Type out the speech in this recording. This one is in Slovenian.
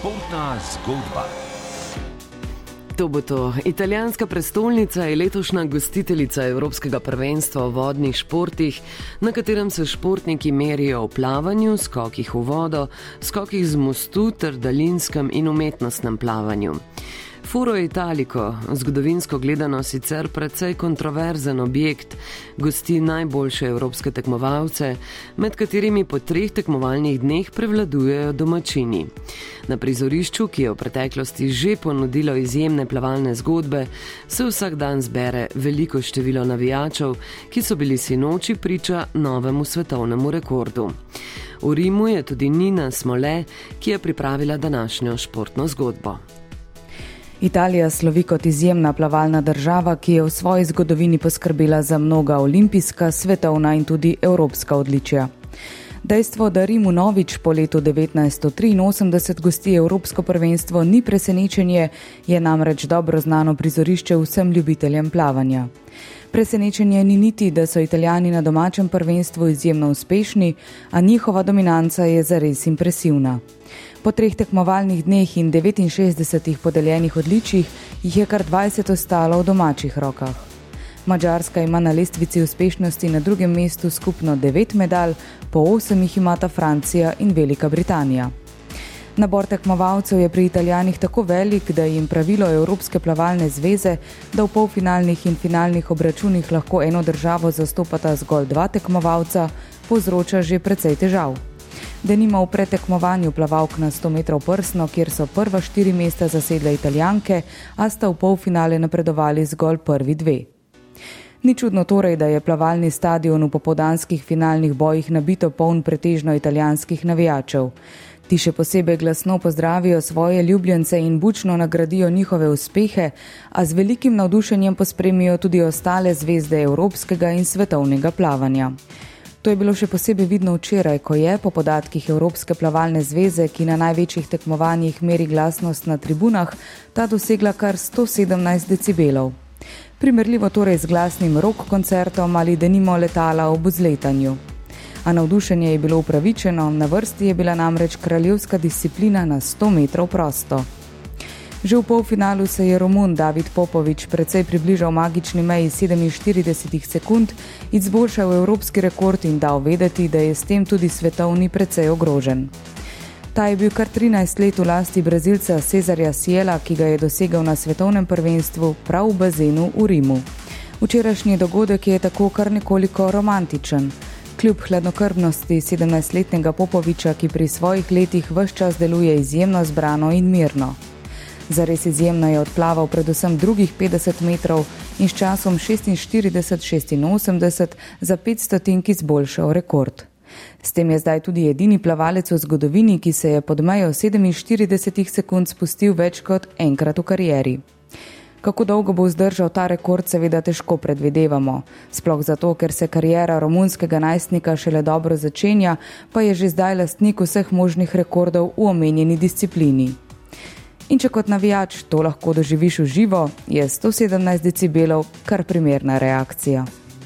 Športna zgodba. To bo to. Italijanska prestolnica je letošnja gostiteljica Evropskega prvenstva v vodnih športih, na katerem se športniki merijo v plavanju, skokih v vodo, skokih z mostu ter daljinskem in umetnostnem plavanju. Furo Italiko, zgodovinsko gledano sicer precej kontroverzen objekt, gosti najboljše evropske tekmovalce, med katerimi po treh tekmovalnih dneh prevladujejo domačini. Na prizorišču, ki je v preteklosti že ponudilo izjemne plavalne zgodbe, se vsak dan zbere veliko število navijačev, ki so bili sinoči priča novemu svetovnemu rekordu. V Rimu je tudi Nina Smole, ki je pripravila današnjo športno zgodbo. Italija slovi kot izjemna plavalna država, ki je v svoji zgodovini poskrbela za mnoga olimpijska, svetovna in tudi evropska odličja. Dejstvo, da Rimu novič po letu 1983 gosti Evropsko prvenstvo, ni presenečenje, je namreč dobro znano prizorišče vsem ljubiteljem plavanja. Presenečenje ni niti, da so italijani na domačem prvenstvu izjemno uspešni, a njihova dominanca je zares impresivna. Po treh tekmovalnih dneh in 69 podeljenih odličjih jih je kar 20 ostalo v domačih rokah. Mačarska ima na lestvici uspešnosti na drugem mestu skupno 9 medalj, po 8 jih imata Francija in Velika Britanija. Nabor tekmovalcev je pri italijanih tako velik, da jim pravilo Evropske plavalne zveze, da v polfinalnih in finalnih obračunih lahko eno državo zastopata zgolj dva tekmovalca, povzroča že precej težav. Da nima v pretekmovanju plavalk na 100 metrov prsno, kjer so prva štiri mesta zasedle italijanke, a sta v polfinale napredovali zgolj prvi dve. Ni čudno torej, da je plavalni stadion v popodanskih finalnih bojih nabito poln pretežno italijanskih navijačev. Ti še posebej glasno pozdravijo svoje ljubljence in bučno nagradijo njihove uspehe, a z velikim navdušenjem pospremijo tudi ostale zvezde evropskega in svetovnega plavanja. To je bilo še posebej vidno včeraj, ko je po podatkih Evropske plavalne zveze, ki na največjih tekmovanjih meri glasnost na tribunah, ta dosegla kar 117 decibelov. Primerljivo torej z glasnim rock koncertom ali denimo letala ob vzletanju. A navdušenje je bilo upravičeno, na vrsti je bila namreč kraljevska disciplina na 100 metrov prosto. Že v polfinalu se je Romun David Popovič precej približal magični meji 47 sekund, izboljšal evropski rekord in dal vedeti, da je s tem tudi svetovni precej ogrožen. Ta je bil kar 13 let v lasti brazilca Cezarja Siela, ki ga je dosegal na svetovnem prvenstvu prav v bazenu v Rimu. Včerajšnji dogodek je tako kar nekoliko romantičen. Kljub hladnokrvnosti 17-letnega Popoviča, ki pri svojih letih vse čas deluje izjemno zbrano in mirno. Zares izjemno je odplaval predvsem drugih 50 metrov in s časom 46-86 za 5 stotink izboljšal rekord. S tem je zdaj tudi edini plavalec v zgodovini, ki se je pod mejo 47 sekund spustil več kot enkrat v karieri. Kako dolgo bo zdržal ta rekord, seveda težko predvidevamo. Sploh zato, ker se karijera romunskega najstnika šele dobro začenja, pa je že zdaj lastnik vseh možnih rekordov v omenjeni disciplini. In če kot navijač to lahko doživiš v živo, je 117 decibelov kar primerna reakcija.